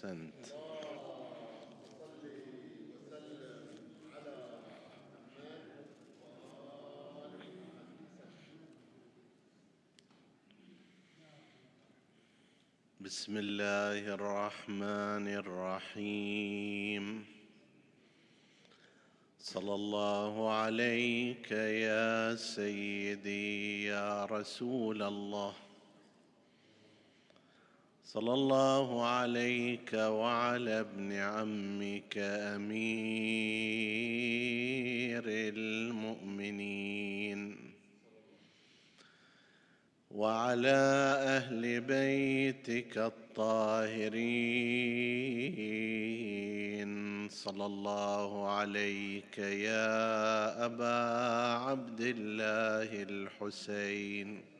احسنت بسم الله الرحمن الرحيم. صلى الله عليك يا سيدي يا رسول الله. صلى الله عليك وعلى ابن عمك أمير المؤمنين وعلى أهل بيتك الطاهرين صلى الله عليك يا أبا عبد الله الحسين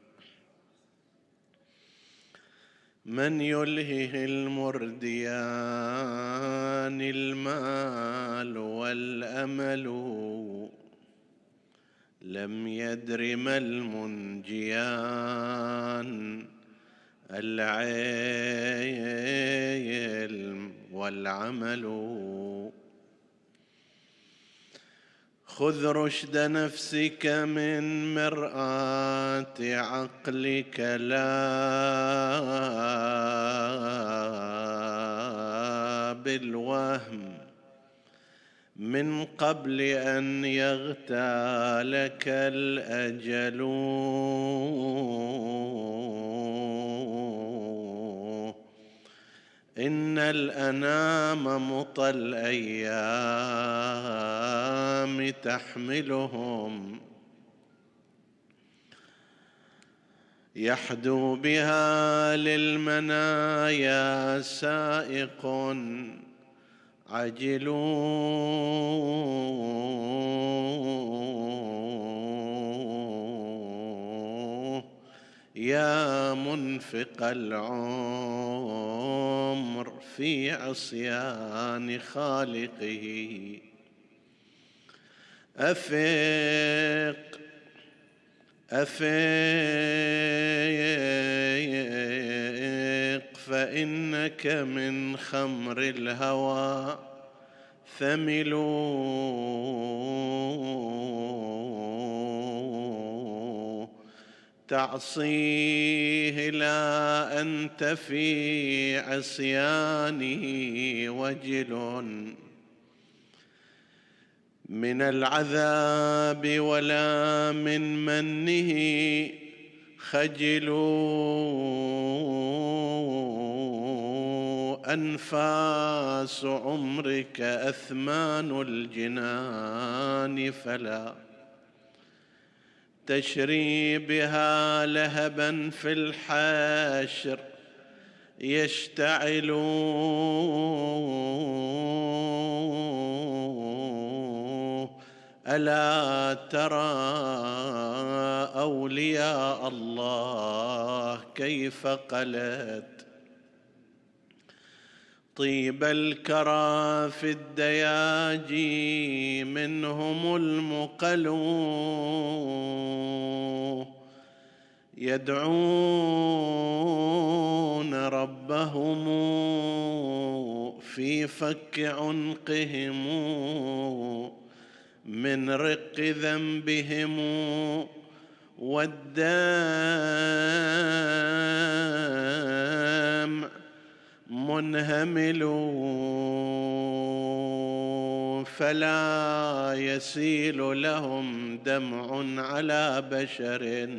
من يلهه المرديان المال والأمل لم يدر ما المنجيان العلم والعمل خذ رشد نفسك من مرآة عقلك لا بالوهم. من قبل أن يغتالك الاجل إن الأنام مطى الأيام تحملهم. يحدو بها للمنايا سائق عجلوا يا منفق العمر في عصيان خالقه. افق افق فإنك من خمر الهوى. ثملوا تعصيه لا أنت في عصيانه وجل من العذاب ولا من منه خجلوا أنفاس عمرك أثمان الجنان فلا تشري بها لهبا في الحشر يشتعل. ألا ترى أولياء الله كيف قلت؟ طيب الكرى في الدياجي منهم المقل يدعون ربهم في فك عنقهم من رق ذنبهم والدمع منهمل فلا يسيل لهم دمع على بشر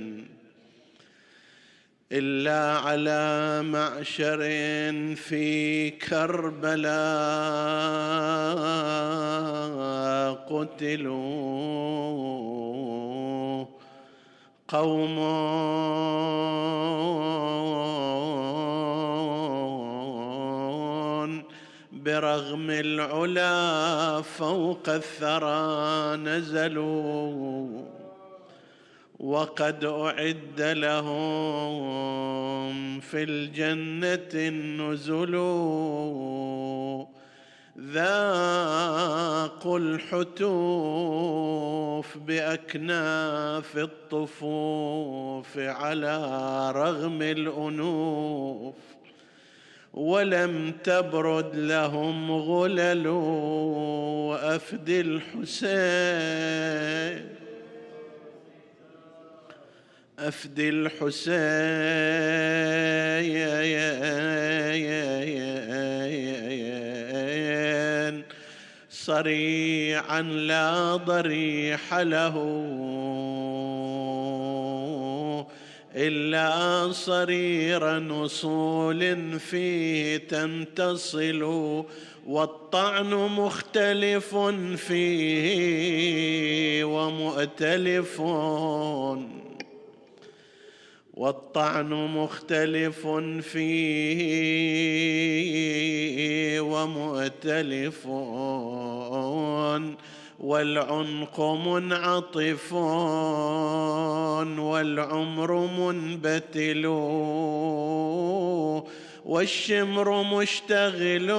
إلا على معشر في كربلاء قتلوا قوم برغم العلا فوق الثرى نزلوا وقد أعد لهم في الجنة النزل ذاقوا الحتوف بأكناف الطفوف على رغم الأنوف ولم تبرد لهم غلل وأفد الحسين. أفد الحسين. صريعا لا ضريح له إلا صرير نصول فيه تنتصل والطعن مختلف فيه ومؤتلف. والطعن مختلف فيه ومؤتلف. والعنق منعطف والعمر منبتل والشمر مشتغل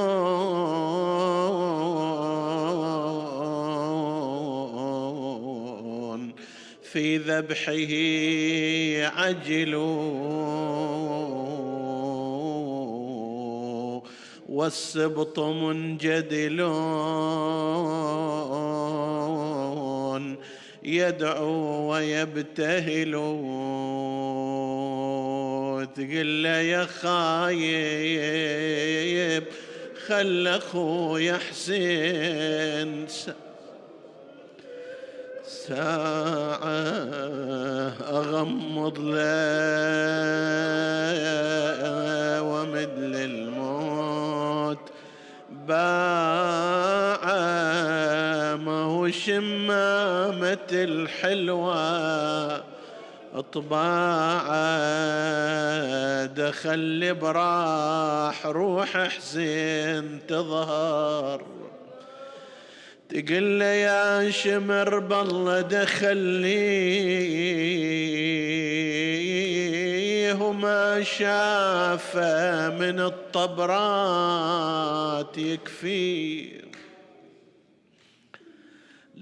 في ذبحه عجلوا والسبط منجدل يدعو ويبتهل. تقول له يا خايب خل اخويا حسين. ساعة أغمض له ومد للموت باع ما هو شمامة الحلوة طباعة دخل براح روح حسين تظهر. تقول له يا شمر بالله دخل لي وما شاف من الطبرات يكفي.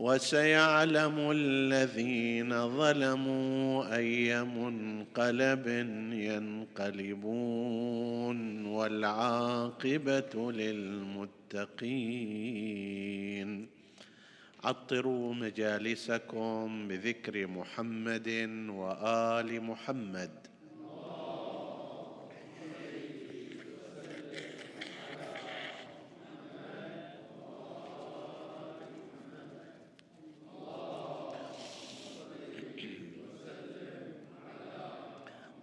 وسيعلم الذين ظلموا أي منقلب ينقلبون والعاقبة للمتقين. عطروا مجالسكم بذكر محمد وآل محمد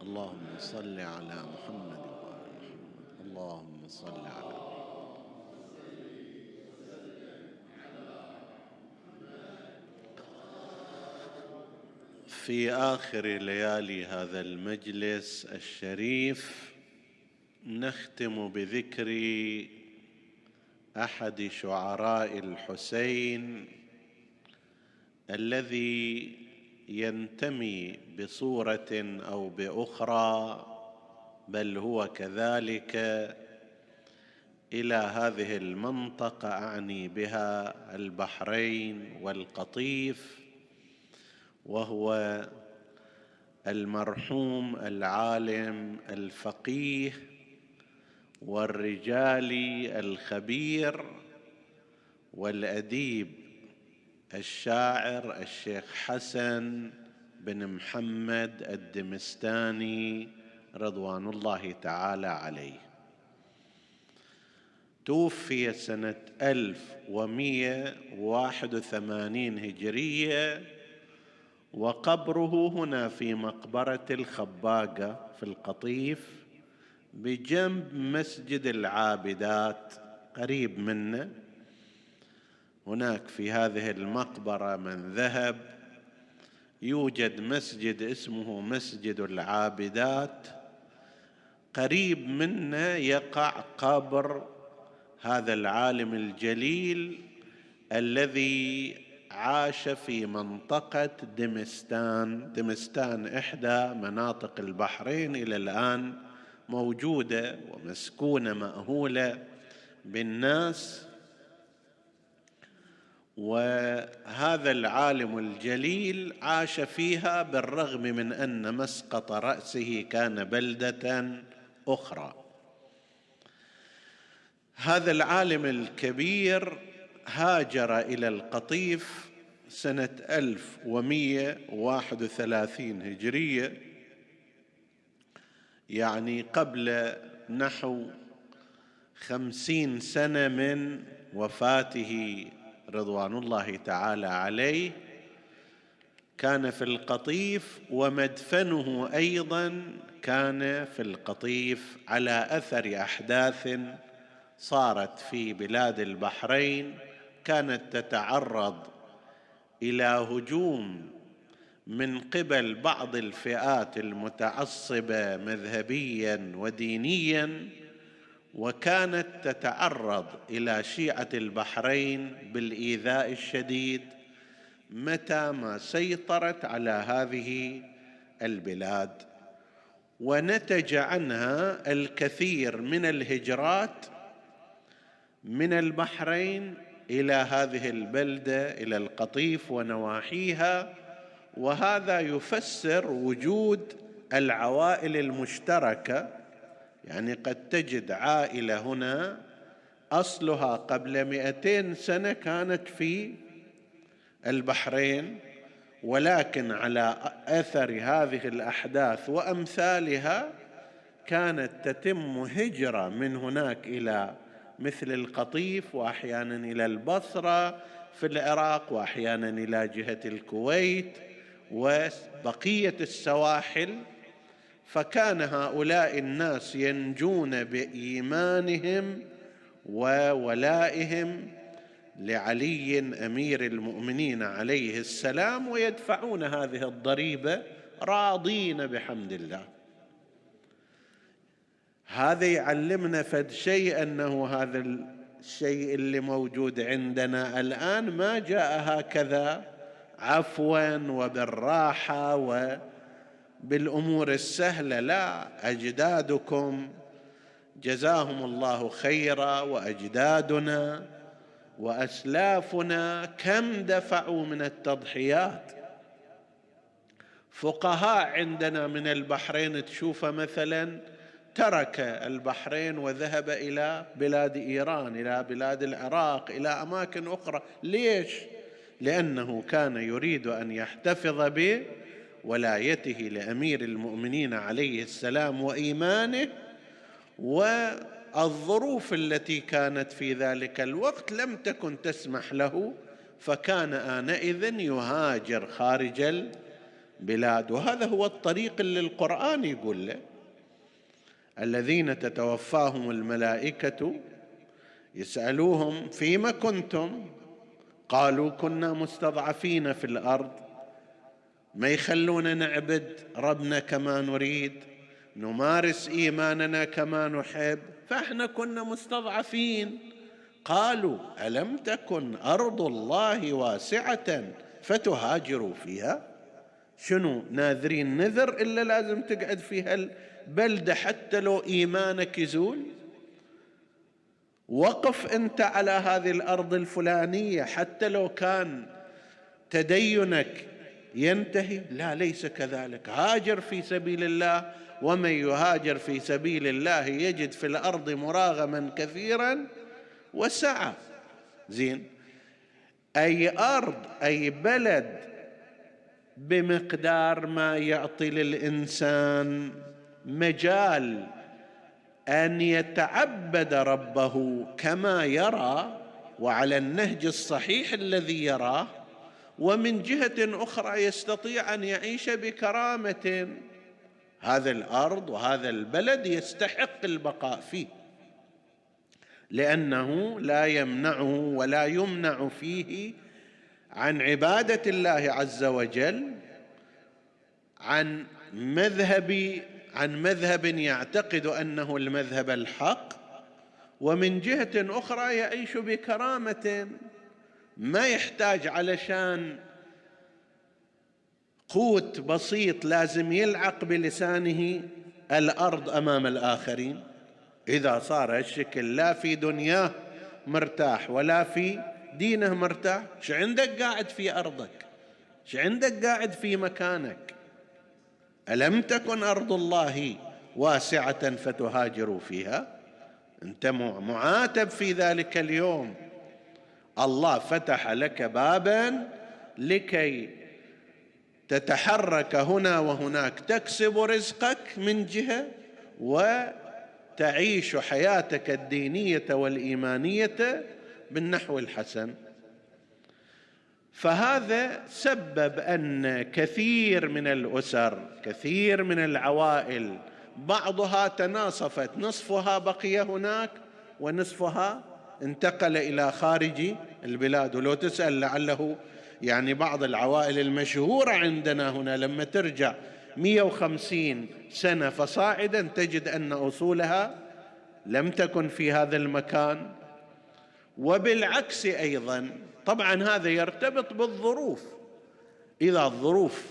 اللهم صل على محمد وآل محمد اللهم صل على في آخر ليالي هذا المجلس الشريف نختم بذكر أحد شعراء الحسين الذي ينتمي بصورة أو بأخرى بل هو كذلك إلى هذه المنطقة أعني بها البحرين والقطيف. وهو المرحوم العالم الفقيه والرجالي الخبير والأديب الشاعر الشيخ حسن بن محمد الدمستاني رضوان الله تعالى عليه. توفي سنة 1181 هجرية وقبره هنا في مقبرة الخباقة في القطيف بجنب مسجد العابدات قريب منه. هناك في هذه المقبرة من ذهب يوجد مسجد اسمه مسجد العابدات. قريب منه يقع قبر هذا العالم الجليل الذي عاش في منطقة دمستان. دمستان إحدى مناطق البحرين إلى الآن موجودة ومسكونة مأهولة بالناس. وهذا العالم الجليل عاش فيها بالرغم من أن مسقط رأسه كان بلدة أخرى. هذا العالم الكبير هاجر إلى القطيف سنة 1131 هجرية يعني قبل نحو خمسين سنة من وفاته رضوان الله تعالى عليه كان في القطيف ومدفنه أيضا كان في القطيف على أثر أحداث صارت في بلاد البحرين كانت تتعرض إلى هجوم من قبل بعض الفئات المتعصبة مذهبيا ودينيا وكانت تتعرض إلى شيعة البحرين بالإيذاء الشديد متى ما سيطرت على هذه البلاد. ونتج عنها الكثير من الهجرات من البحرين إلى هذه البلدة إلى القطيف ونواحيها وهذا يفسر وجود العوائل المشتركة. يعني قد تجد عائلة هنا أصلها قبل مئتين سنة كانت في البحرين ولكن على أثر هذه الأحداث وأمثالها كانت تتم هجرة من هناك إلى مثل القطيف وأحيانا إلى البصرة في العراق وأحيانا إلى جهة الكويت وبقية السواحل فكان هؤلاء الناس ينجون بإيمانهم وولائهم لعلي أمير المؤمنين عليه السلام ويدفعون هذه الضريبة راضين بحمد الله. هذا يعلمنا فد شيء أنه هذا الشيء اللي موجود عندنا الآن ما جاء هكذا عفوا وبالراحة وبالأمور السهلة. لا أجدادكم جزاهم الله خيرا وأجدادنا وأسلافنا كم دفعوا من التضحيات. فقهاء عندنا من البحرين تشوفه مثلا ترك البحرين وذهب إلى بلاد إيران إلى بلاد العراق إلى أماكن أخرى. ليش؟ لأنه كان يريد أن يحتفظ بولايته لأمير المؤمنين عليه السلام وإيمانه والظروف التي كانت في ذلك الوقت لم تكن تسمح له فكان آنئذ يهاجر خارج البلاد. وهذا هو الطريق اللي القران يقول له الذين تتوفاهم الملائكة يسألوهم فيما كنتم. قالوا كنا مستضعفين في الأرض. ما يخلونا نعبد ربنا كما نريد. نمارس إيماننا كما نحب. فإحنا كنا مستضعفين. قالوا ألم تكن أرض الله واسعة فتهاجروا فيها؟ شنو ناذرين نذر إلا لازم تقعد في هالبلده حتى لو إيمانك يزول. وقف أنت على هذه الأرض الفلانية حتى لو كان تدينك ينتهي. لا ليس كذلك. هاجر في سبيل الله ومن يهاجر في سبيل الله يجد في الأرض مراغما كثيرا وسعه زين. أي أرض أي بلد بمقدار ما يعطي للإنسان مجال أن يتعبد ربه كما يرى وعلى النهج الصحيح الذي يراه ومن جهة أخرى يستطيع أن يعيش بكرامة. هذا الأرض وهذا البلد يستحق البقاء فيه لأنه لا يمنعه ولا يمنع فيه عن عبادة الله عز وجل عن مذهب عن مذهب يعتقد أنه المذهب الحق ومن جهة أخرى يعيش بكرامة ما يحتاج علشان قوت بسيط لازم يلعق بلسانه الأرض أمام الآخرين. إذا صار الشكل لا في دنياه مرتاح ولا في دينه مرتاح إيش عندك قاعد في أرضك؟ إيش عندك قاعد في مكانك؟ ألم تكن أرض الله واسعة فتهاجروا فيها؟ أنت معاتب في ذلك اليوم. الله فتح لك بابا لكي تتحرك هنا وهناك. تكسب رزقك من جهة وتعيش حياتك الدينية والإيمانية بالنحو الحسن. فهذا سبب أن كثير من الأسر كثير من العوائل بعضها تناصفت. نصفها بقي هناك ونصفها انتقل إلى خارج البلاد. ولو تسأل لعله يعني بعض العوائل المشهورة عندنا هنا لما ترجع 150 سنة فصاعدا تجد أن أصولها لم تكن في هذا المكان. وبالعكس أيضا طبعا هذا يرتبط بالظروف. إذا الظروف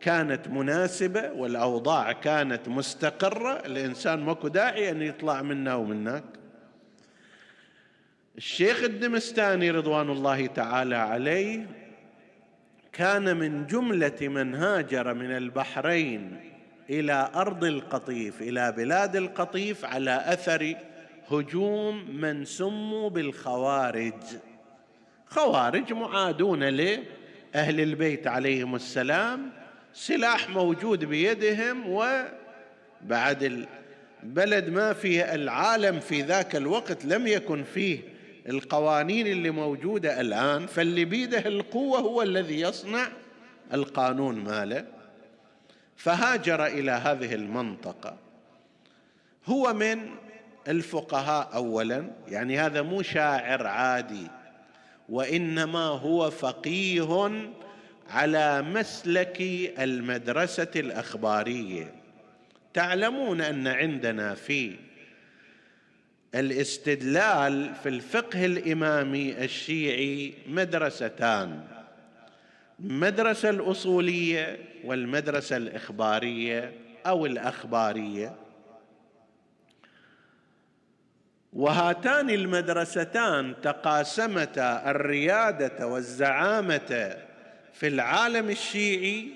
كانت مناسبة والأوضاع كانت مستقرة الإنسان ماكو داعي أن يطلع منا ومنك الشيخ الدمستاني رضوان الله تعالى عليه كان من جملة من هاجر من البحرين إلى أرض القطيف إلى بلاد القطيف على أثر هجوم من سموا بالخوارج. خوارج معادون لأهل البيت عليهم السلام سلاح موجود بيدهم وبعد البلد ما فيه العالم في ذاك الوقت لم يكن فيه القوانين اللي موجودة الآن فاللي بيده القوة هو الذي يصنع القانون ماله. فهاجر إلى هذه المنطقة. هو من الفقهاء اولا يعني هذا مو شاعر عادي. وإنما هو فقيه على مسلك المدرسة الأخبارية. تعلمون أن عندنا في الاستدلال في الفقه الإمامي الشيعي مدرستان المدرسة الأصولية والمدرسة الإخبارية أو الأخبارية. وهاتان المدرستان تقاسمتا الريادة والزعامة في العالم الشيعي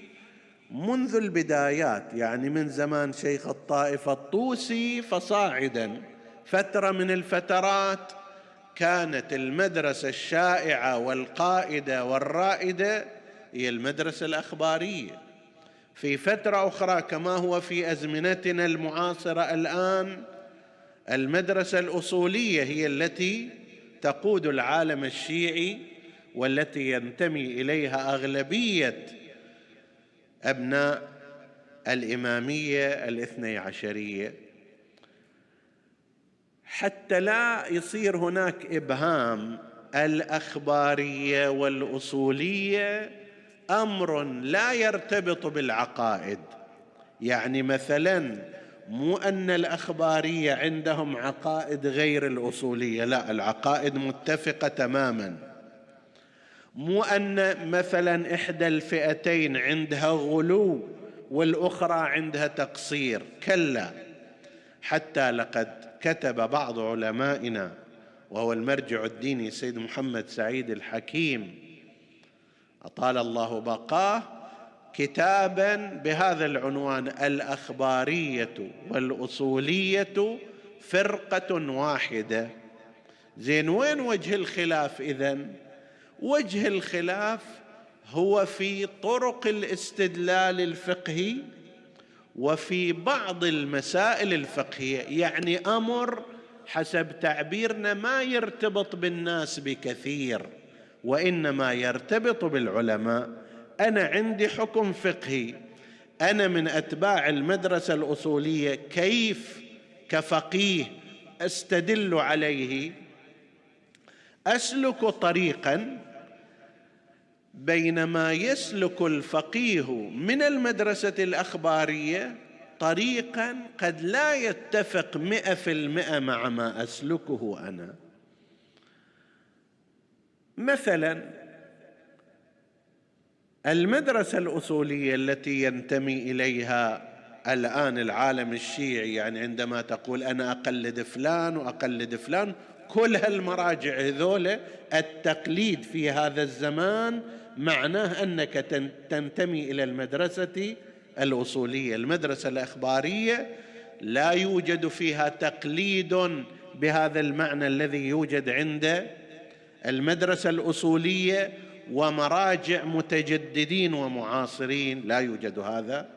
منذ البدايات يعني من زمان شيخ الطائفه الطوسي فصاعدا. فترة من الفترات كانت المدرسة الشائعة والقائدة والرائدة هي المدرسة الأخبارية. في فترة أخرى كما هو في أزمنتنا المعاصرة الآن المدرسة الأصولية هي التي تقود العالم الشيعي والتي ينتمي إليها أغلبية أبناء الإمامية الاثني عشرية. حتى لا يصير هناك إبهام الأخبارية والأصولية أمر لا يرتبط بالعقائد. يعني مثلا مو أن الأخبارية عندهم عقائد غير الأصولية لا العقائد متفقة تماما. مو أن مثلا إحدى الفئتين عندها غلو والأخرى عندها تقصير كلا. حتى لقد كتب بعض علمائنا وهو المرجع الديني سيد محمد سعيد الحكيم أطال الله بقاه كتابا بهذا العنوان الأخبارية والأصولية فرقة واحدة. زين وين وجه الخلاف إذن؟ وجه الخلاف هو في طرق الاستدلال الفقهي وفي بعض المسائل الفقهية يعني أمر حسب تعبيرنا ما يرتبط بالناس بكثير وإنما يرتبط بالعلماء. أنا عندي حكم فقهي. أنا من أتباع المدرسة الأصولية كيف كفقيه أستدل عليه؟ أسلك طريقا بينما يسلك الفقيه من المدرسة الأخبارية طريقا قد لا يتفق مئة في المئة مع ما أسلكه أنا. مثلا المدرسة الأصولية التي ينتمي إليها الآن العالم الشيعي يعني عندما تقول أنا أقلد فلان وأقلد فلان كل هالمراجع هذول التقليد في هذا الزمان معناه أنك تنتمي إلى المدرسة الأصولية. المدرسة الإخبارية لا يوجد فيها تقليد بهذا المعنى الذي يوجد عند المدرسة الأصولية ومراجع متجددين ومعاصرين. لا يوجد هذا.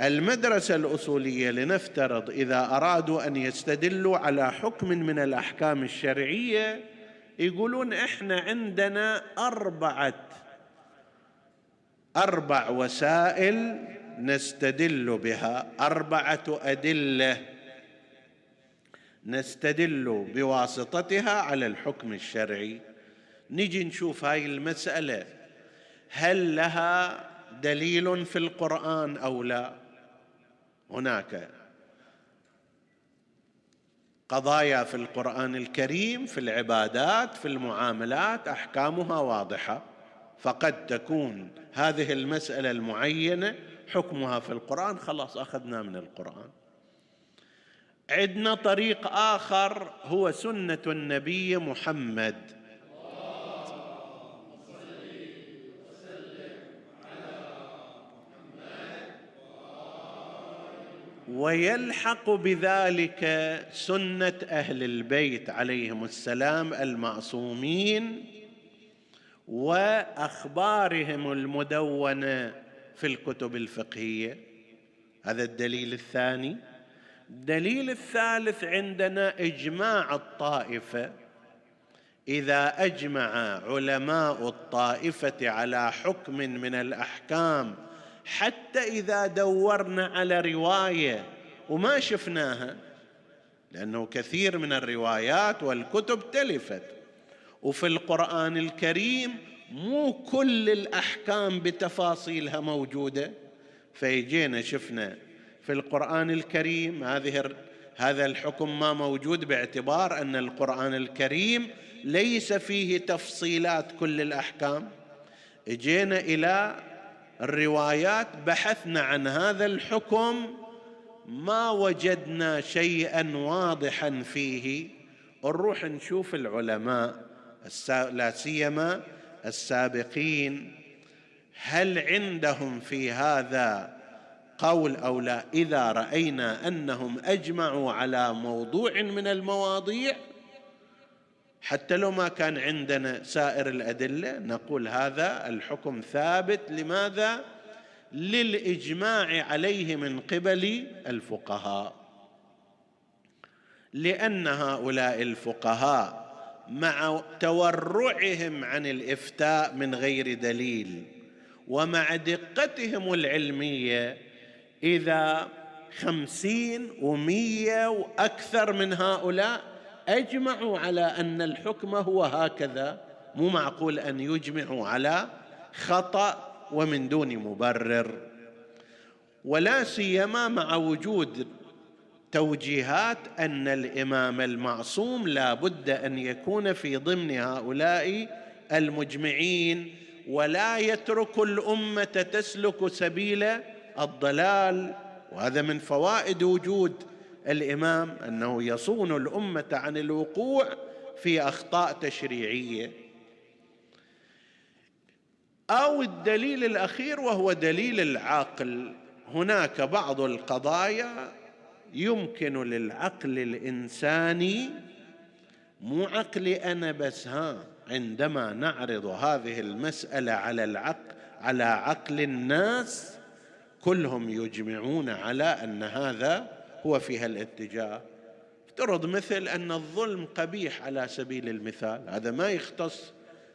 المدرسة الأصولية لنفترض إذا أرادوا أن يستدلوا على حكم من الأحكام الشرعية يقولون إحنا عندنا أربعة أربع وسائل نستدل بها أربعة أدلة نستدل بواسطتها على الحكم الشرعي. نجي نشوف هاي المسألة. هل لها دليل في القرآن أو لا؟ هناك قضايا في القرآن الكريم في العبادات في المعاملات أحكامها واضحة. فقد تكون هذه المسألة المعينة حكمها في القرآن خلاص أخذنا من القرآن. عندنا طريق آخر هو سنة النبي محمد. ويلحق بذلك سنة أهل البيت عليهم السلام المعصومين وأخبارهم المدونة في الكتب الفقهية. هذا الدليل الثاني. الدليل الثالث عندنا إجماع الطائفة. إذا أجمع علماء الطائفة على حكم من الأحكام حتى إذا دورنا على رواية وما شفناها لأنه كثير من الروايات والكتب تلفت. وفي القرآن الكريم مو كل الأحكام بتفاصيلها موجودة. فيجينا شفنا في القرآن الكريم هذه هذا الحكم ما موجود باعتبار أن القرآن الكريم ليس فيه تفصيلات كل الأحكام. إجينا إلى الروايات بحثنا عن هذا الحكم ما وجدنا شيئا واضحا فيه. نروح نشوف العلماء لا سيما السابقين. هل عندهم في هذا قول أو لا؟ إذا رأينا أنهم أجمعوا على موضوع من المواضيع حتى لو ما كان عندنا سائر الأدلة نقول هذا الحكم ثابت. لماذا؟ للإجماع عليه من قبل الفقهاء. لأن هؤلاء الفقهاء مع تورعهم عن الإفتاء من غير دليل ومع دقتهم العلمية إذا خمسين ومية وأكثر من هؤلاء أجمعوا على أن الحكم هو هكذا مو معقول أن يجمعوا على خطأ ومن دون مبرر. ولا سيما مع وجود توجيهات أن الإمام المعصوم لا بد أن يكون في ضمن هؤلاء المجمعين ولا يترك الأمة تسلك سبيل الضلال. وهذا من فوائد وجود الإمام أنه يصون الأمة عن الوقوع في أخطاء تشريعية. أو الدليل الأخير وهو دليل العقل. هناك بعض القضايا يمكن للعقل الإنساني مو عقلي أنا بس ها عندما نعرض هذه المسألة على العقل على عقل الناس كلهم يجمعون على أن هذا هو في هالاتجاه افترض مثل أن الظلم قبيح على سبيل المثال. هذا ما يختص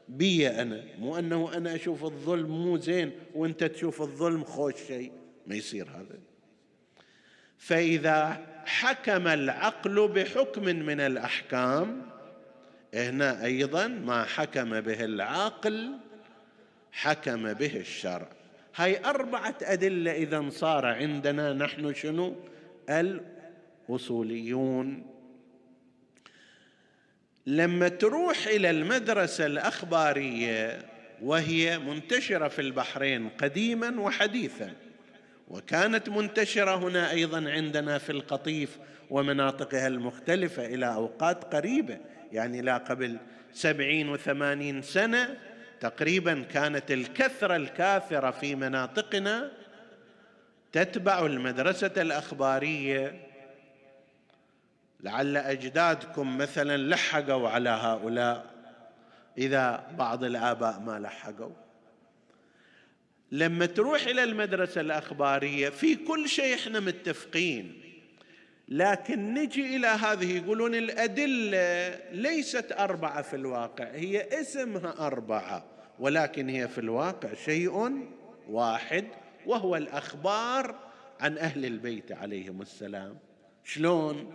بي أنا مو أنه أنا أشوف الظلم مو زين وأنت تشوف الظلم خوش شيء. ما يصير هذا. فإذا حكم العقل بحكم من الأحكام هنا أيضا ما حكم به العقل حكم به الشرع. هاي أربعة أدلة إذا صار عندنا نحن شنو؟ الأصوليون. لما تروح إلى المدرسة الأخبارية وهي منتشرة في البحرين قديما وحديثا وكانت منتشرة هنا أيضا عندنا في القطيف ومناطقها المختلفة إلى أوقات قريبة يعني لا قبل سبعين وثمانين سنة تقريبا كانت الكثرة الكاثرة في مناطقنا تتبع المدرسة الأخبارية. لعل أجدادكم مثلا لحقوا على هؤلاء إذا بعض الآباء ما لحقوا. لما تروح إلى المدرسة الأخبارية في كل شيء إحنا متفقين لكن نجي إلى هذه يقولون الأدلة ليست أربعة في الواقع هي اسمها أربعة ولكن هي في الواقع شيء واحد. وهو الأخبار عن أهل البيت عليهم السلام. شلون؟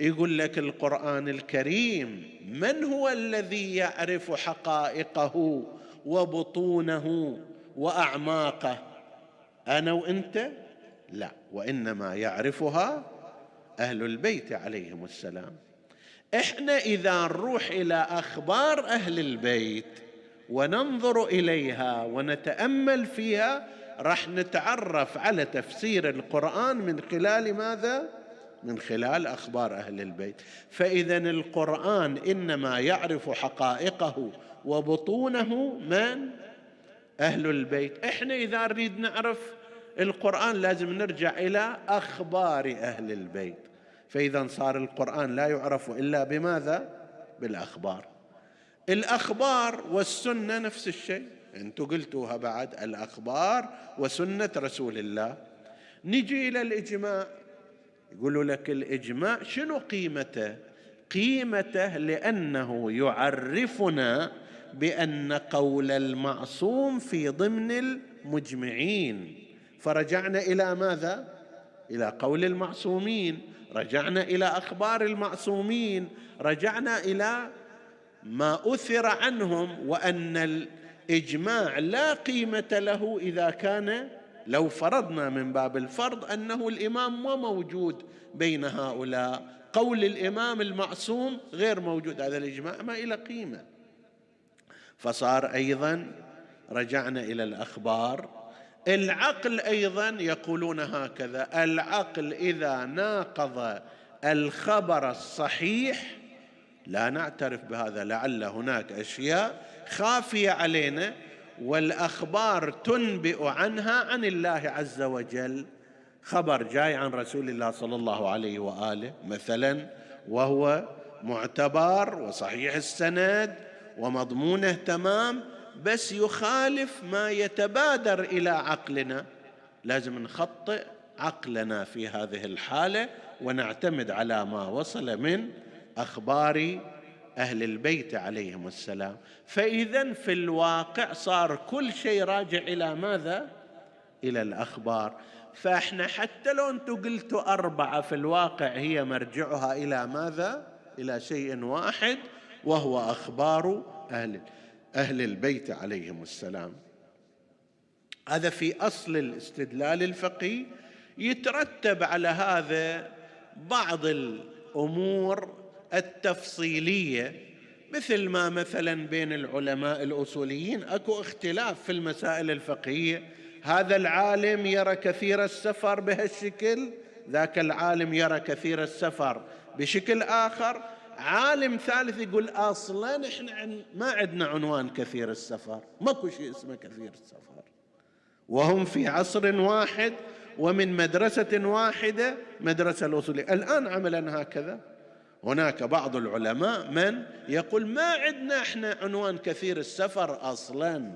يقول لك القرآن الكريم من هو الذي يعرف حقائقه وبطونه وأعماقه؟ أنا وأنت؟ لا وإنما يعرفها أهل البيت عليهم السلام. إحنا إذا نروح إلى أخبار أهل البيت وننظر إليها ونتأمل فيها راح نتعرف على تفسير القرآن من خلال ماذا؟ من خلال أخبار أهل البيت. فاذا القرآن إنما يعرف حقائقه وبطونه من؟ أهل البيت. إحنا إذا نريد نعرف القرآن لازم نرجع إلى أخبار أهل البيت. فإذا صار القرآن لا يعرف إلا بماذا؟ بالأخبار. الأخبار والسنة نفس الشيء. أنتم قلتوها بعد الأخبار وسنة رسول الله. نجي إلى الإجماع. يقولوا لك الإجماع شنو قيمته؟ قيمته لأنه يعرفنا بأن قول المعصوم في ضمن المجمعين. فرجعنا إلى ماذا؟ إلى قول المعصومين. رجعنا إلى أخبار المعصومين. رجعنا إلى ما أثر عنهم وأن الاجماع لا قيمة له إذا كان لو فرضنا من باب الفرض أنه الإمام ما موجود بين هؤلاء. قول الإمام المعصوم غير موجود هذا الإجماع ما إلى قيمة. فصار أيضا رجعنا إلى الأخبار. العقل أيضا يقولون هكذا العقل إذا ناقض الخبر الصحيح لا نعترف بهذا لعل هناك أشياء خافية علينا والأخبار تنبئ عنها عن الله عز وجل. خبر جاي عن رسول الله صلى الله عليه وآله مثلا وهو معتبر وصحيح السند ومضمونه تمام بس يخالف ما يتبادر إلى عقلنا. لازم نخطئ عقلنا في هذه الحالة ونعتمد على ما وصل من أخبار أهل البيت عليهم السلام. فإذا في الواقع صار كل شيء راجع إلى ماذا؟ إلى الأخبار. فإحنا حتى لو أنتم قلتوا أربعة في الواقع هي مرجعها إلى ماذا؟ إلى شيء واحد وهو أخبار أهل أهل البيت عليهم السلام. هذا في أصل الاستدلال الفقهي. يترتب على هذا بعض الأمور التفصيلية مثل ما مثلا بين العلماء الأصوليين أكو اختلاف في المسائل الفقهية. هذا العالم يرى كثير السفر بهالشكل ذاك العالم يرى كثير السفر بشكل آخر. عالم ثالث يقول أصلا إحنا ما عندنا عنوان كثير السفر ماكو شيء اسمه كثير السفر. وهم في عصر واحد ومن مدرسة واحدة مدرسة الأصولية. الآن عملا هكذا. هناك بعض العلماء من يقول ما عندنا إحنا عنوان كثير السفر أصلا.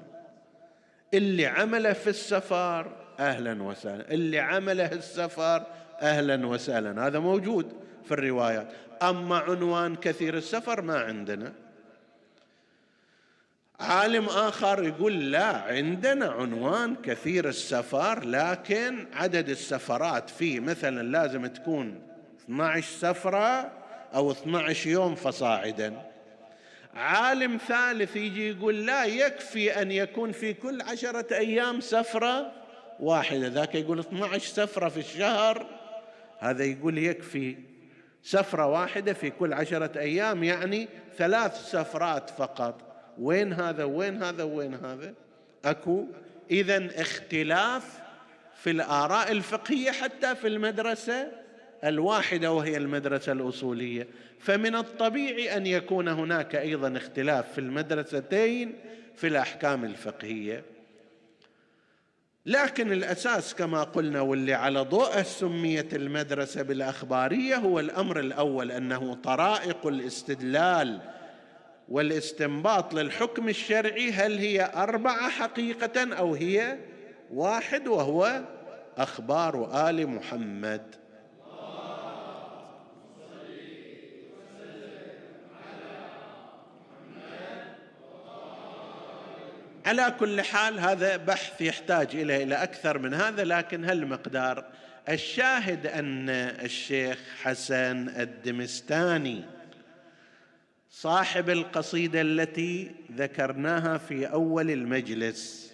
اللي عمله في السفر أهلا وسهلا. اللي عمله السفر أهلا وسهلا. هذا موجود في الروايات. أما عنوان كثير السفر ما عندنا. عالم آخر يقول لا عندنا عنوان كثير السفر لكن عدد السفرات فيه مثلا لازم تكون 12 سفرة أو 12 يوم فصاعدا. عالم ثالث يجي يقول لا يكفي أن يكون في كل عشرة أيام سفرة واحدة. ذاك يقول 12 سفرة في الشهر هذا يقول يكفي سفرة واحدة في كل عشرة أيام يعني ثلاث سفرات فقط. وين هذا؟ وين هذا؟ وين هذا؟ أكو. اذا اختلاف في الآراء الفقهية حتى في المدرسة الواحدة وهي المدرسة الأصولية. فمن الطبيعي أن يكون هناك أيضا اختلاف في المدرستين في الأحكام الفقهية. لكن الأساس كما قلنا واللي على ضوءه سميت المدرسة بالأخبارية هو الأمر الأول أنه طرائق الاستدلال والاستنباط للحكم الشرعي هل هي أربعة حقيقة أو هي واحد وهو أخبار آل محمد. على كل حال هذا بحث يحتاج إلى أكثر من هذا لكن هالمقدار. الشاهد أن الشيخ حسن الدمستاني صاحب القصيدة التي ذكرناها في أول المجلس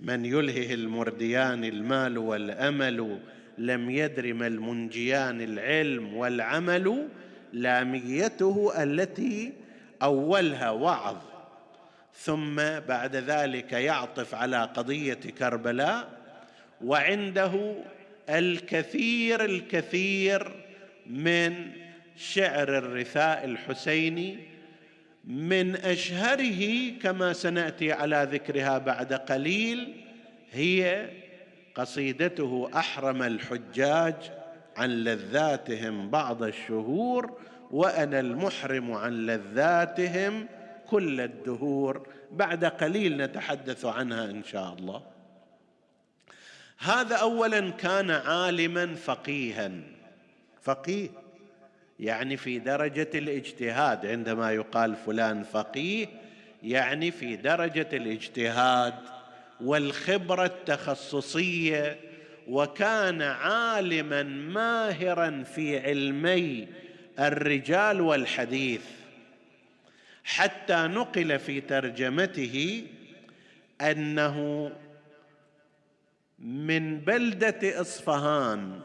من يلهه المرديان المال والأمل لم يدر ما المنجيان العلم والعمل لاميته التي أولها وعظ. ثم بعد ذلك يعطف على قضية كربلاء وعنده الكثير الكثير من شعر الرثاء الحسيني من أشهره كما سنأتي على ذكرها بعد قليل هي قصيدته أحرم الحجاج عن لذاتهم بعض الشهور وأنا المحرم عن لذاتهم كل الدهور. بعد قليل نتحدث عنها إن شاء الله. هذا اولا كان عالما فقيها. فقيه. يعني في درجة الاجتهاد. عندما يقال فلان فقيه يعني في درجة الاجتهاد والخبرة التخصصية. وكان عالما ماهرا في علمي الرجال والحديث. حتى نقل في ترجمته أنه من بلدة إصفهان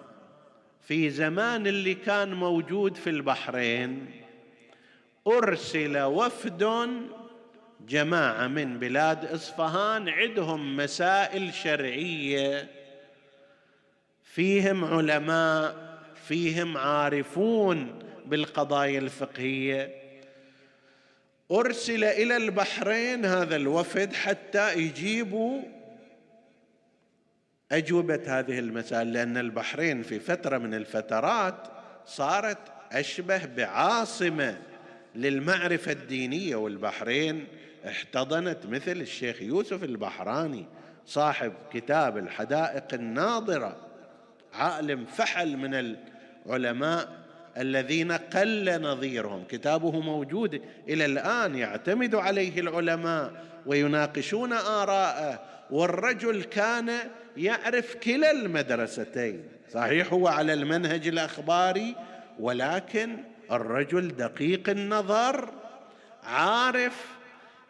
في زمان اللي كان موجود في البحرين أرسل وفد جماعة من بلاد إصفهان عندهم مسائل شرعية فيهم علماء فيهم عارفون بالقضايا الفقهية. أرسل إلى البحرين هذا الوفد حتى يجيبوا أجوبة هذه المسائل لأن البحرين في فترة من الفترات صارت أشبه بعاصمة للمعرفة الدينية والبحرين احتضنت مثل الشيخ يوسف البحراني صاحب كتاب الحدائق الناظرة عالم فحل من العلماء. الذين قل نظيرهم. كتابه موجود إلى الآن يعتمد عليه العلماء ويناقشون آراءه والرجل كان يعرف كلا المدرستين. صحيح هو على المنهج الأخباري ولكن الرجل دقيق النظر عارف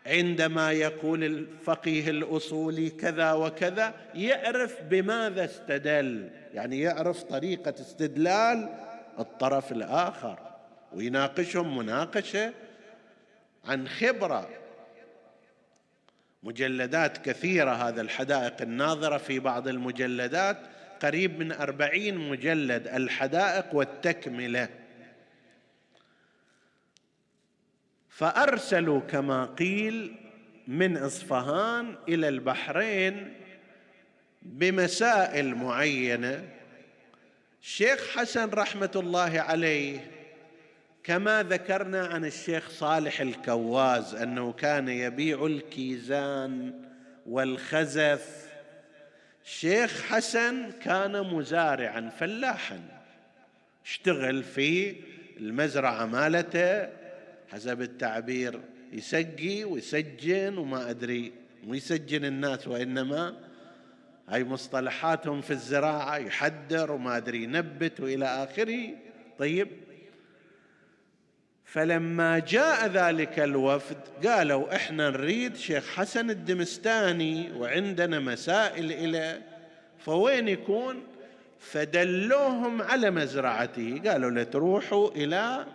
عندما يقول الفقيه الأصولي كذا وكذا يعرف بماذا استدل. يعني يعرف طريقة استدلال الطرف الآخر. ويناقشهم مناقشة عن خبرة. مجلدات كثيرة هذا الحدائق الناظرة في بعض المجلدات. قريب من أربعين مجلد الحدائق والتكملة. فأرسلوا كما قيل من إصفهان إلى البحرين بمسائل معينة. الشيخ حسن رحمة الله عليه كما ذكرنا عن الشيخ صالح الكواز أنه كان يبيع الكيزان والخزف. الشيخ حسن كان مزارعا فلاحا. اشتغل في المزرعة مالته حسب التعبير يسقي ويسجن وما أدري مو يسجن الناس وإنما هاي مصطلحاتهم في الزراعة يحدر وما أدري ينبت وإلى آخره. طيب. فلما جاء ذلك الوفد قالوا إحنا نريد شيخ حسن الدمستاني وعندنا مسائل إليه فوين يكون؟ فدلوهم على مزرعته. قالوا له تروحوا إلى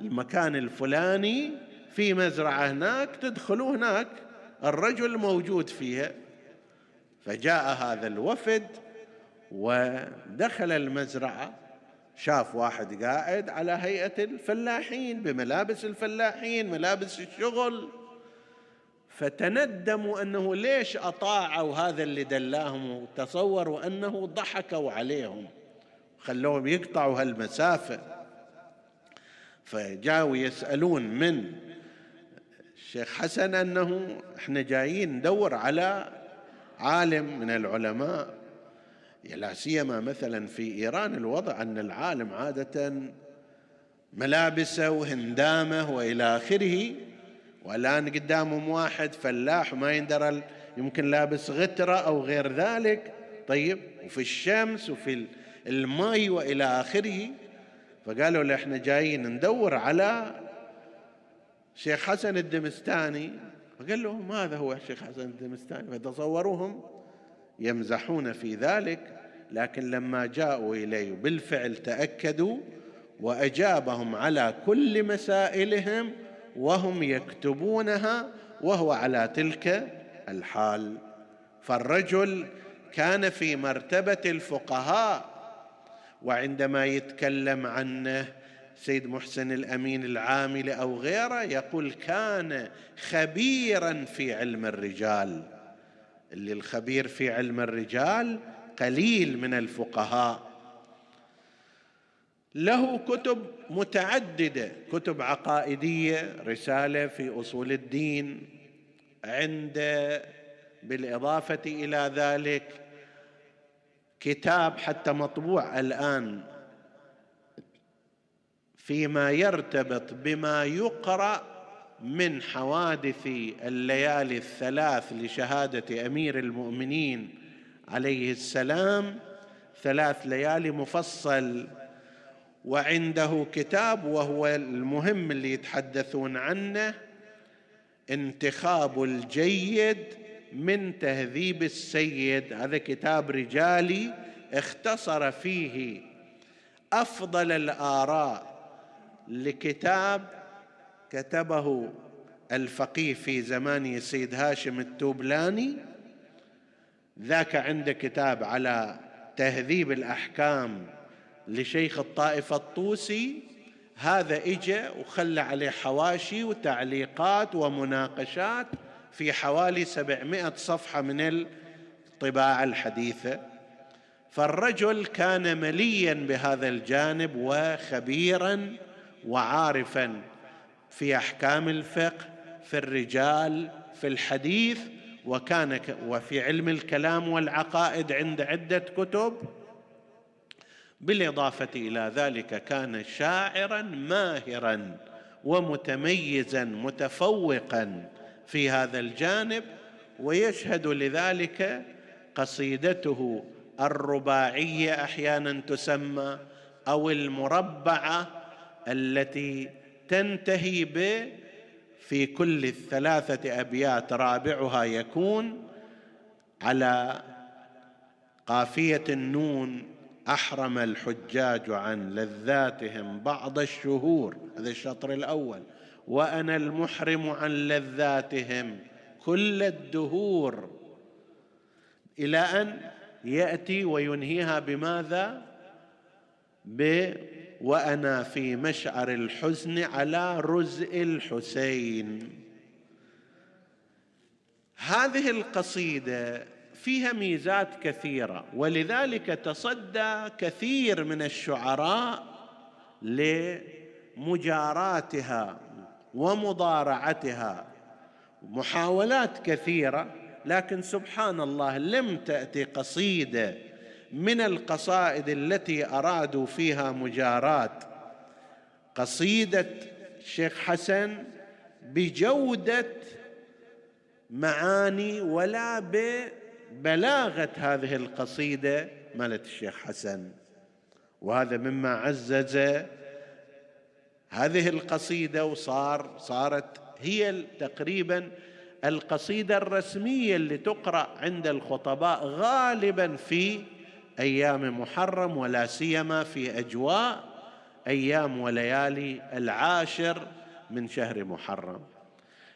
المكان الفلاني في مزرعة هناك تدخلوا هناك. الرجل موجود فيها. فجاء هذا الوفد ودخل المزرعة شاف واحد قاعد على هيئة الفلاحين بملابس الفلاحين ملابس الشغل فتندموا أنه ليش أطاعوا هذا اللي دلاهم وتصوروا أنه ضحكوا عليهم. خلوهم يقطعوا هالمسافة. فجاءوا يسألون من؟ الشيخ حسن أنه إحنا جايين ندور على عالم من العلماء لا سيما مثلا في إيران الوضع أن العالم عادة ملابسه وهندامه وإلى آخره والآن قدامهم واحد فلاح ما يندرى يمكن لابس غترة أو غير ذلك. طيب وفي الشمس وفي الماء وإلى آخره. فقالوا له إحنا جايين ندور على شيخ حسن الدمستاني فقال لهم ماذا هو الشيخ حسن الدمستاني فتصوروهم يمزحون في ذلك لكن لما جاءوا إليه بالفعل تأكدوا وأجابهم على كل مسائلهم وهم يكتبونها وهو على تلك الحال. فالرجل كان في مرتبة الفقهاء وعندما يتكلم عنه سيد محسن الأمين العامل أو غيره يقول كان خبيرا في علم الرجال. اللي الخبير في علم الرجال قليل من الفقهاء. له كتب متعددة كتب عقائدية رسالة في أصول الدين عند بالإضافة إلى ذلك كتاب حتى مطبوع الآن فيما يرتبط بما يقرأ من حوادث الليالي الثلاث لشهادة أمير المؤمنين عليه السلام. ثلاث ليالي مفصل وعنده كتاب وهو المهم اللي يتحدثون عنه انتخاب الجيد من تهذيب السيد. هذا كتاب رجالي اختصر فيه أفضل الآراء لكتاب كتبه الفقيه في زمان السيد هاشم التوبلاني. ذاك عنده كتاب على تهذيب الأحكام لشيخ الطائفة الطوسي. هذا اجى وخلى عليه حواشي وتعليقات ومناقشات في حوالي سبعمائة صفحة من الطباعة الحديثة. فالرجل كان مليا بهذا الجانب وخبيرا وعارفا في أحكام الفقه في الرجال في الحديث وكان وفي علم الكلام والعقائد عند عدة كتب. بالإضافة إلى ذلك كان شاعرا ماهرا ومتميزا متفوقا في هذا الجانب ويشهد لذلك قصيدته الرباعية أحيانا تسمى أو المربعة التي تنتهي ب في كل الثلاثة أبيات رابعها يكون على قافية النون أحرم الحجاج عن لذاتهم بعض الشهور. هذا الشطر الأول. وأنا المحرم عن لذاتهم كل الدهور. إلى أن يأتي وينهيها بماذا؟ ب وأنا في مشعر الحزن على رزء الحسين. هذه القصيدة فيها ميزات كثيرة ولذلك تصدى كثير من الشعراء لمجاراتها ومضارعتها. محاولات كثيرة لكن سبحان الله لم تأتي قصيدة من القصائد التي أرادوا فيها مجاراه قصيدة الشيخ حسن بجودة معاني ولا ببلاغة هذه القصيدة مالت الشيخ حسن. وهذا مما عزز هذه القصيدة وصار صارت هي تقريبا القصيدة الرسمية اللي تقرأ عند الخطباء غالبا في أيام محرم ولا سيما في أجواء أيام وليالي العاشر من شهر محرم.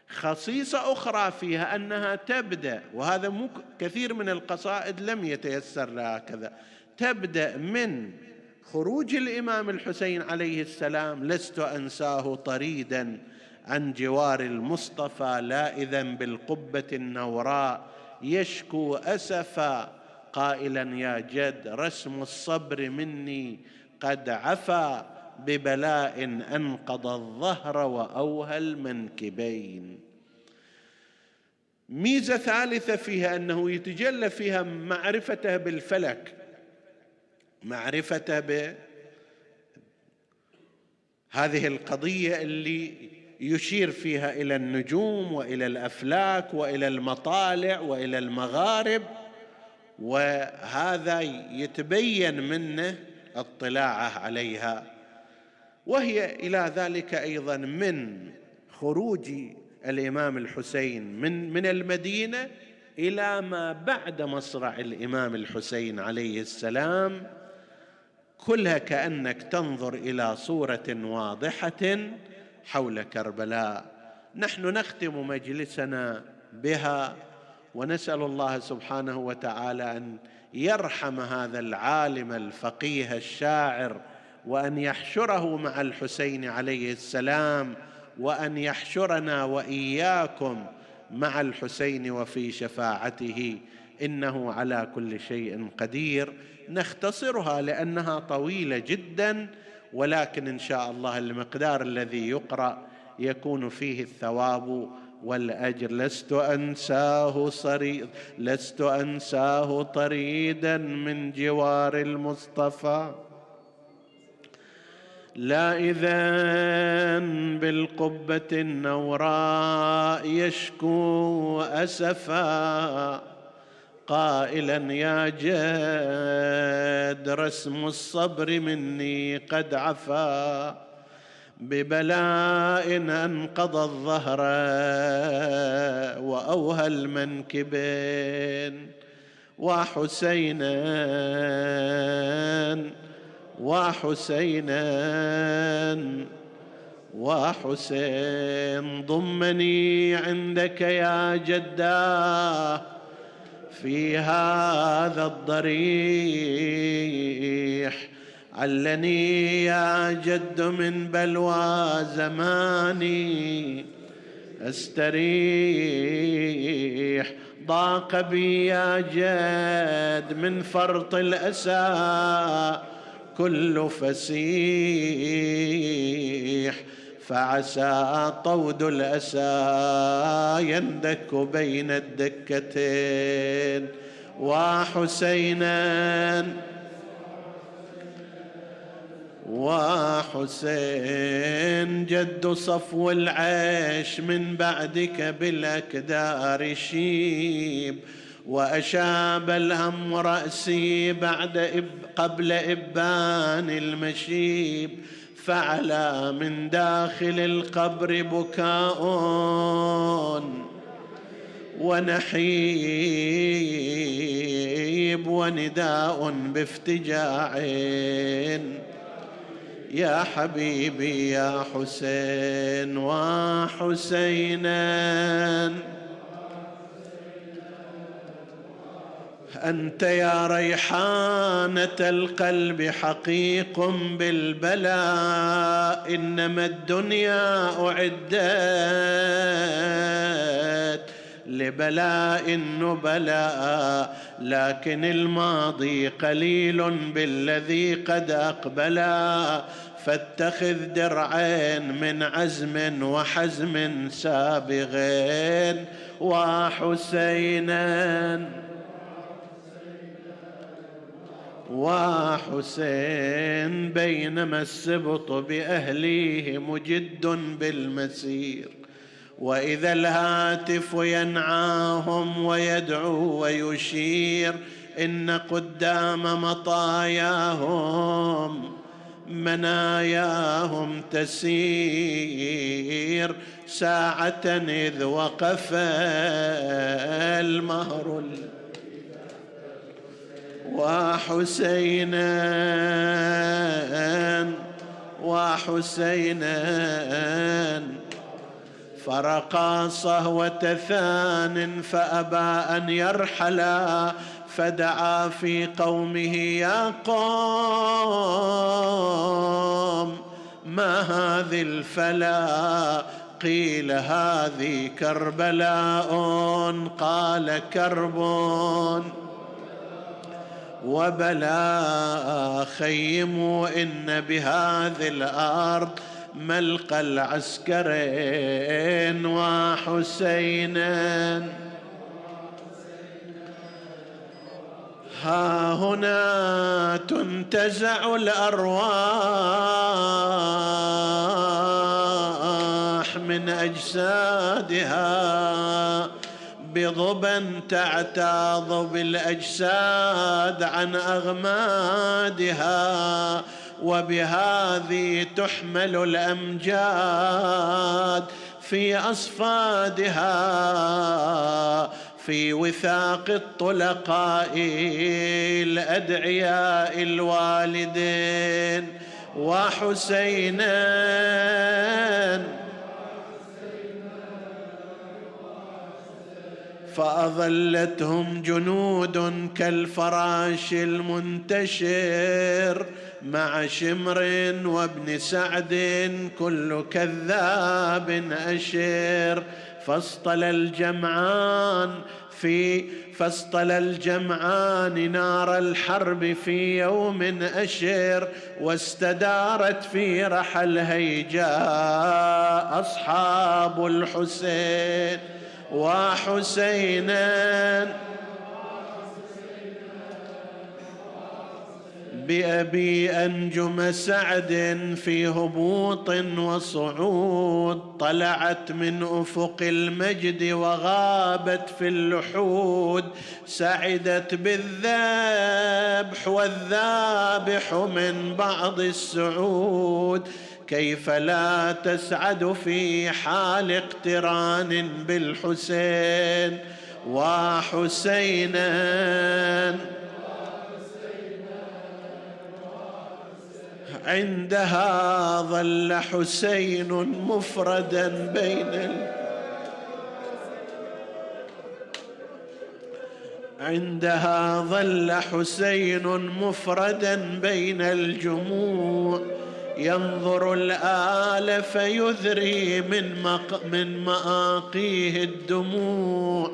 خصيصة أخرى فيها أنها تبدأ وهذا مو كثير من القصائد لم يتيسر لها كذا تبدأ من خروج الإمام الحسين عليه السلام لست أنساه طريدا عن جوار المصطفى لا اذا بالقبة النوراء يشكو اسفا قائلا يا جد رسم الصبر مني قد عفا ببلاء أنقض الظهر وأوهى المنكبين. ميزة ثالثة فيها أنه يتجلى فيها معرفته بالفلك. معرفته بهذه القضية اللي يشير فيها إلى النجوم وإلى الأفلاك وإلى المطالع وإلى المغارب. وهذا يتبين منه اطلاعه عليها. وهي إلى ذلك أيضا من خروج الإمام الحسين من من المدينة إلى ما بعد مصرع الإمام الحسين عليه السلام كلها كأنك تنظر إلى صورة واضحة حول كربلاء. نحن نختم مجلسنا بها. ونسأل الله سبحانه وتعالى أن يرحم هذا العالم الفقيه الشاعر وأن يحشره مع الحسين عليه السلام وأن يحشرنا وإياكم مع الحسين وفي شفاعته. إنه على كل شيء قدير. نختصرها لأنها طويلة جدا ولكن إن شاء الله المقدار الذي يقرأ يكون فيه الثواب. والأجر لست أنساه صريد لست أنساه طريدا من جوار المصطفى. لا إذا بالقبة النوراء يشكو أسفا. قائلا يا جد رسم الصبر مني قد عفا. ببلاء انقضى الظهر وأوهى المنكبين وحسينا وحسينا وحسين ضمني عندك يا جداه في هذا الضريح علني يا جد من بلوى زماني. أستريح ضاق بي يا جد من فرط الاسى كل فسيح فعسى طود الاسى يندك بين الدكتين وحسينا وحسين جد صفو العيش من بعدك بالأكدار شيب وأشاب الهم راسي بعد إب قبل إبان المشيب. فعلى من داخل القبر بكاء ونحيب ونداء بافتجاع. يا حبيبي يا حسين وحسينا. أنت يا ريحانة القلب حقيق بالبلاء إنما الدنيا أعدت لبلاء النبلاء لكن الماضي قليل بالذي قد أقبلا. فاتخذ درعين من عزم وحزم سابغين وحسينا وحسين بينما السبط بأهليه مجد بالمسير وإذا الهاتف ينعاهم ويدعو ويشير إن قدام مطاياهم مناياهم تسير. ساعة إذ وقف المهر وحسينا وحسينا. فرقا صهوة ثان فأبى أن يرحلا فدعا في قومه يا قوم ما هذه الفلا؟ قيل هذه كربلاء قال كرب. وبلا خيموا إن بهذه الأرض ملقى العسكرين وحسينا ها هنا تنتزع الأرواح من أجسادها بضبا تعتاض بالأجساد عن أغمادها وبهذه تحمل الأمجاد في أصفادها في وثاق الطلقاء الأدعياء الوالدين وحسينا فأظلتهم جنود كالفراش المنتشر مع شمر وابن سعد كل كذاب أشر. فاصطل الجمعان في فاصطل الجمعان نار الحرب في يوم أشر واستدارت في رحى هيجاء أصحاب الحسين وحسينا بأبي أنجم سعد في هبوط وصعود طلعت من أفق المجد وغابت في اللحود. سعدت بالذبح والذابح من بعض السعود. كيف لا تسعد في حال اقتران بالحسين؟ وحسينا عندها ظل حسين مفردا بين ال... عندها ظل حسين مفردا بين الجموع. ينظر الآل فيذري من, مق من مآقيه الدموع.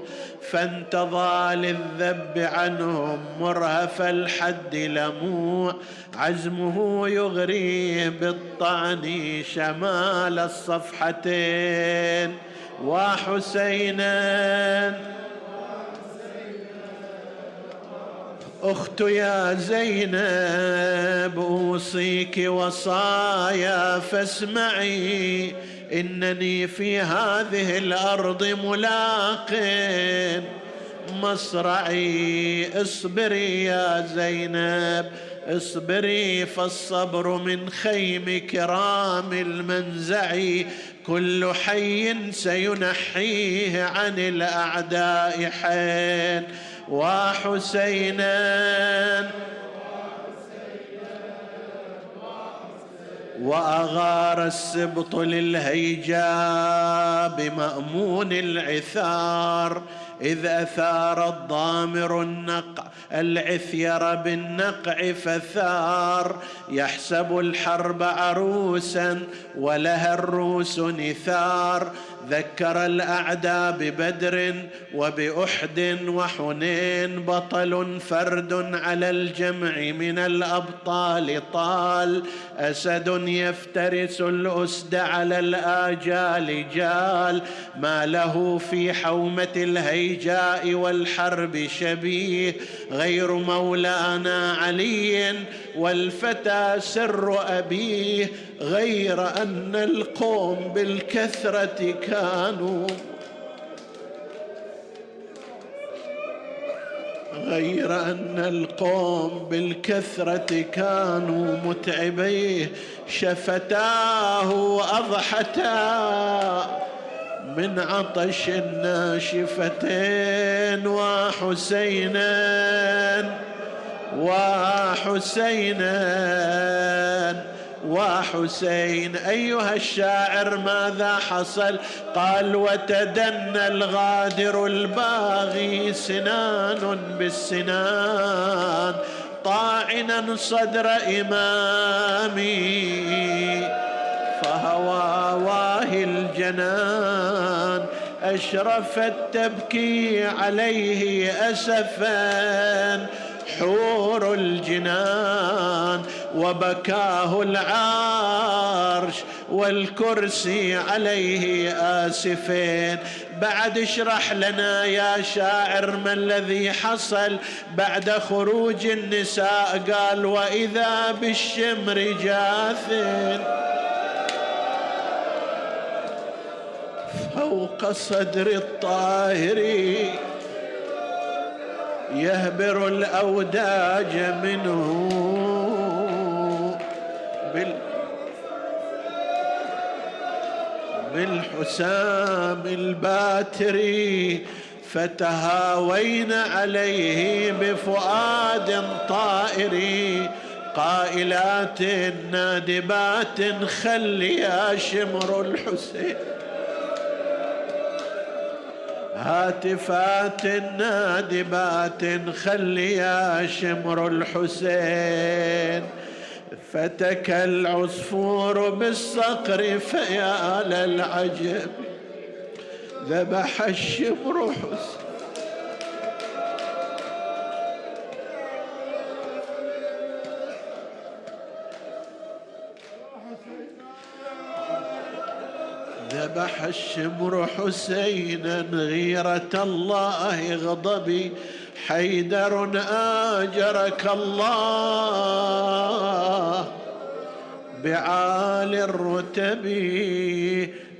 فانتضى للذب عنهم مرهف الحد لموع عزمه يغريه بالطعن شمال الصفحتين. وحسينا أخت يا زينب أوصيك وصايا فاسمعي. إنني في هذه الأرض ملاق. مصرعي اصبري يا زينب اصبري فالصبر من خيم كرام المنزع. كل حي سينحيه عن الأعداء حين. وحسينا وأغار السبط للهيجاء بمأمون العثار إذ أثار الضامر النقع العثير بالنقع فثار. يحسب الحرب عروسا ولها الروس نثار. ذكر الأعداء ببدر وبأحد وحنين بطل فرد على الجمع من الأبطال طال. أسد يفترس الأسد على الآجال جال. ما له في حومة الهيجاء والحرب شبيه. غير مولانا علي والفتى سر أبيه غير أن القوم بالكثرة كانوا غير أن القوم بالكثرة كانوا متعبيه. شفتاه اضحتا من عطش الناشفتين وحسينا وحسينا وحسين أيها الشاعر ماذا حصل؟ قال وتدنى الغادر الباغي سنان بالسنان طاعنا صدر إمامي فهوى واهي الجنان اشرفت تبكي عليه اسفا. حور الجنان وبكاه العرش والكرسي عليه آسفين. بعد اشرح لنا يا شاعر ما الذي حصل بعد خروج النساء. قال وإذا بالشمر جاث فوق صدر الطاهر يهبر الأوداج منه بال بالحسام الباتري فتهاوين عليه بفؤاد طائري قائلات نادبات خل يا شمر الحسين. هاتفات نادبات خل يا شمر الحسين. فتك العصفور بالصقر فيا للعجب. ذبح الشمر حسين. ذبح الشمر حسينا غيرة الله غضبي. حيدر آجرك الله. بعالي الرتب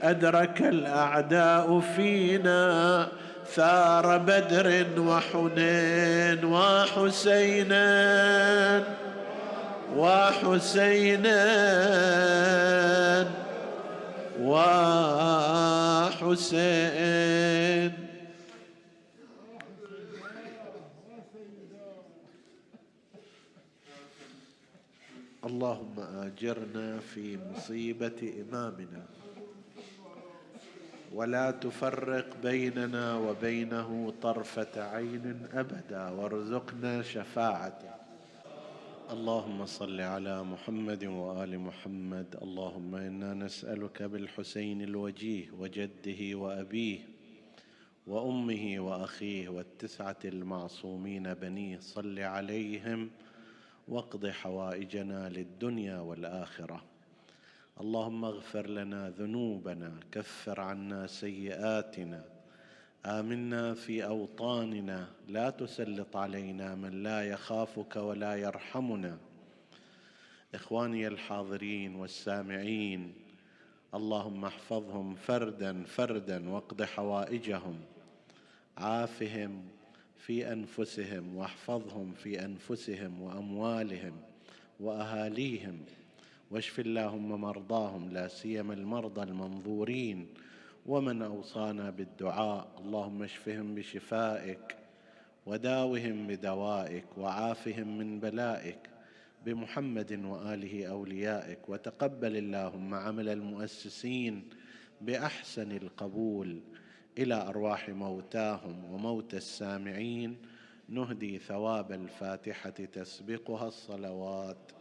أدرك الأعداء فينا. ثار بدر وحنين وحسينا. وحسينا. وحسين. اللهم أجرنا في مصيبة إمامنا. ولا تفرق بيننا وبينه طرفة عين أبدا وارزقنا شفاعته. اللهم صل على محمد وآل محمد. اللهم إنا نسألك بالحسين الوجيه وجده وأبيه وأمه وأخيه والتسعة المعصومين بنيه صل عليهم واقض حوائجنا للدنيا والآخرة. اللهم اغفر لنا ذنوبنا كفر عنا سيئاتنا آمنا في أوطاننا لا تسلط علينا من لا يخافك ولا يرحمنا. إخواني الحاضرين والسامعين اللهم احفظهم فردا فردا واقض حوائجهم. عافهم في أنفسهم واحفظهم في أنفسهم وأموالهم وأهاليهم. واشف اللهم مرضاهم لا سيما المرضى المنظورين. ومن أوصانا بالدعاء. اللهم اشفهم بشفائك وداوهم بدوائك وعافهم من بلائك. بمحمد وآله أوليائك. وتقبل اللهم عمل المؤسسين بأحسن القبول إلى أرواح موتاهم وموتى السامعين. نهدي ثواب الفاتحة تسبقها الصلوات.